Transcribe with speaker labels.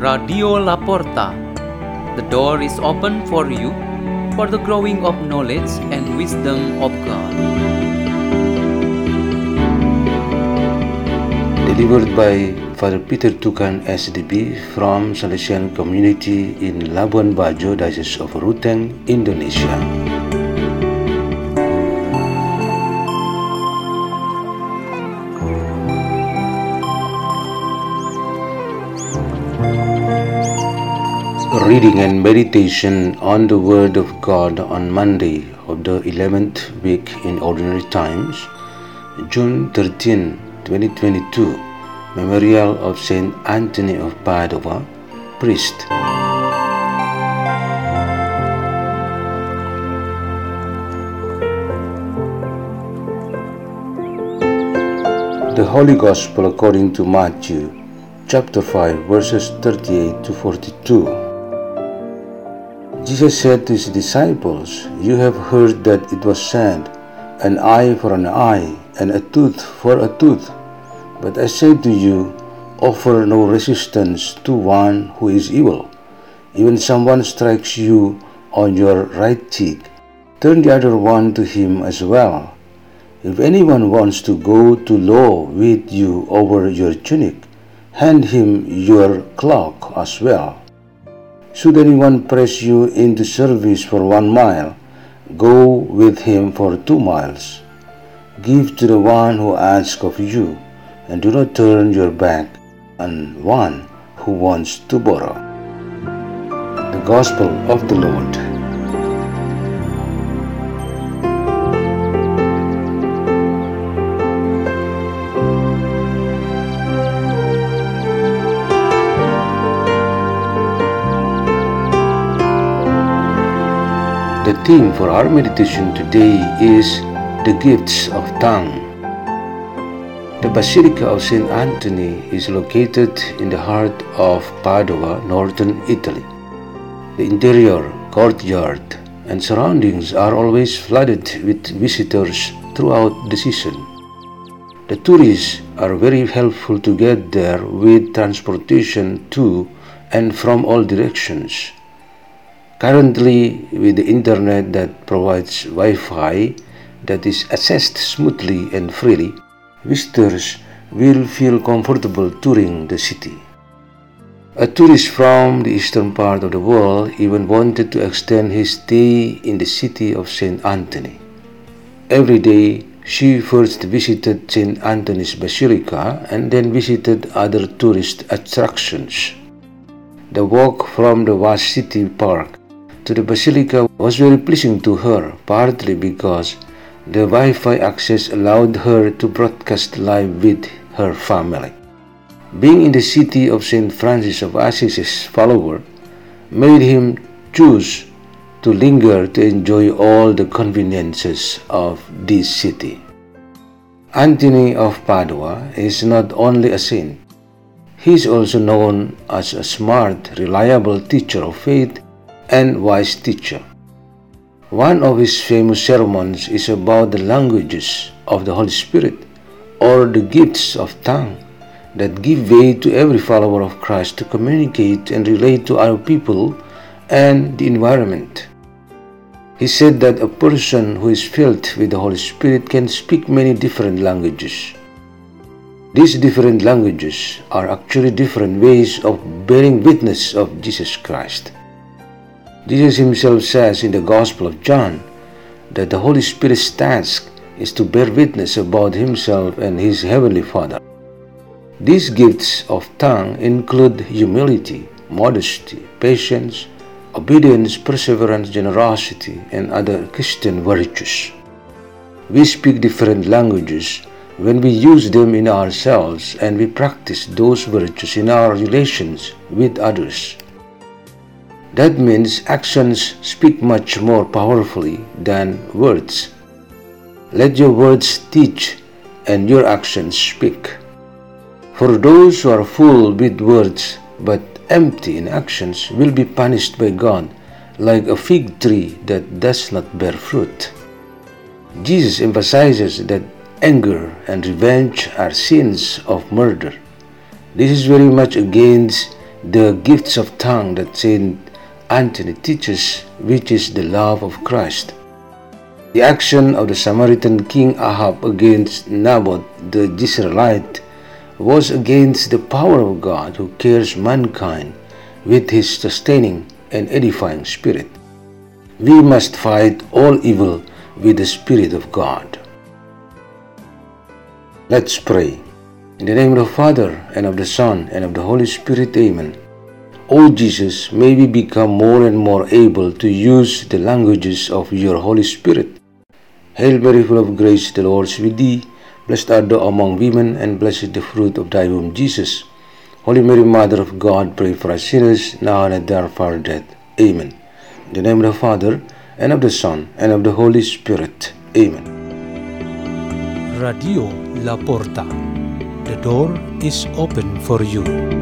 Speaker 1: Radio La Porta. The door is open for you for the growing of knowledge and wisdom of God.
Speaker 2: Delivered by Father Peter Tukan SDB from Salesian Community in Labuan Bajo, Diocese of Ruteng, Indonesia. Reading and meditation on the Word of God on Monday of the 11th week in Ordinary Times, June 13, 2022, Memorial of Saint Anthony of Padua, Priest. The Holy Gospel according to Matthew, chapter 5, verses 38 to 42. Jesus said to his disciples, You have heard that it was said, An eye for an eye, and a tooth for a tooth. But I say to you, offer no resistance to one who is evil. Even if someone strikes you on your right cheek, turn the other one to him as well. If anyone wants to go to law with you over your tunic, hand him your cloak as well. Should anyone press you into service for one mile, go with him for two miles. Give to the one who asks of you, and do not turn your back on one who wants to borrow. The Gospel of the Lord. The theme for our meditation today is the gifts of tongue. The Basilica of St. Anthony is located in the heart of Padua, northern Italy. The interior, courtyard, and surroundings are always flooded with visitors throughout the season. The tourists are very helpful to get there with transportation to and from all directions. Currently, with the internet that provides Wi Fi that is accessed smoothly and freely, visitors will feel comfortable touring the city. A tourist from the eastern part of the world even wanted to extend his stay in the city of St. Anthony. Every day, she first visited St. Anthony's Basilica and then visited other tourist attractions. The walk from the vast city park to the basilica was very pleasing to her, partly because the Wi Fi access allowed her to broadcast live with her family. Being in the city of St. Francis of Assisi's follower made him choose to linger to enjoy all the conveniences of this city. Anthony of Padua is not only a saint, he is also known as a smart, reliable teacher of faith and wise teacher. One of his famous sermons is about the languages of the Holy Spirit or the gifts of tongue that give way to every follower of Christ to communicate and relate to other people and the environment. He said that a person who is filled with the Holy Spirit can speak many different languages. These different languages are actually different ways of bearing witness of Jesus Christ. Jesus himself says in the Gospel of John that the Holy Spirit's task is to bear witness about himself and his heavenly Father. These gifts of tongue include humility, modesty, patience, obedience, perseverance, generosity, and other Christian virtues. We speak different languages when we use them in ourselves and we practice those virtues in our relations with others. That means actions speak much more powerfully than words. Let your words teach and your actions speak. For those who are full with words but empty in actions will be punished by God like a fig tree that does not bear fruit. Jesus emphasizes that anger and revenge are sins of murder. This is very much against the gifts of tongue that Saint Anthony teaches, which is the love of Christ. The action of the Samaritan king Ahab against Naboth the Jezreelite was against the power of God who cares mankind with his sustaining and edifying spirit. We must fight all evil with the Spirit of God. Let's pray. In the name of the Father, and of the Son, and of the Holy Spirit, Amen. O Jesus, may we become more and more able to use the languages of your Holy Spirit. Hail Mary, full of grace, the Lord is with thee. Blessed art thou among women, and blessed the fruit of thy womb, Jesus. Holy Mary, Mother of God, pray for us sinners, now and at the hour of our death. Amen. In the name of the Father, and of the Son, and of the Holy Spirit. Amen.
Speaker 3: Radio La Porta. The door is open for you.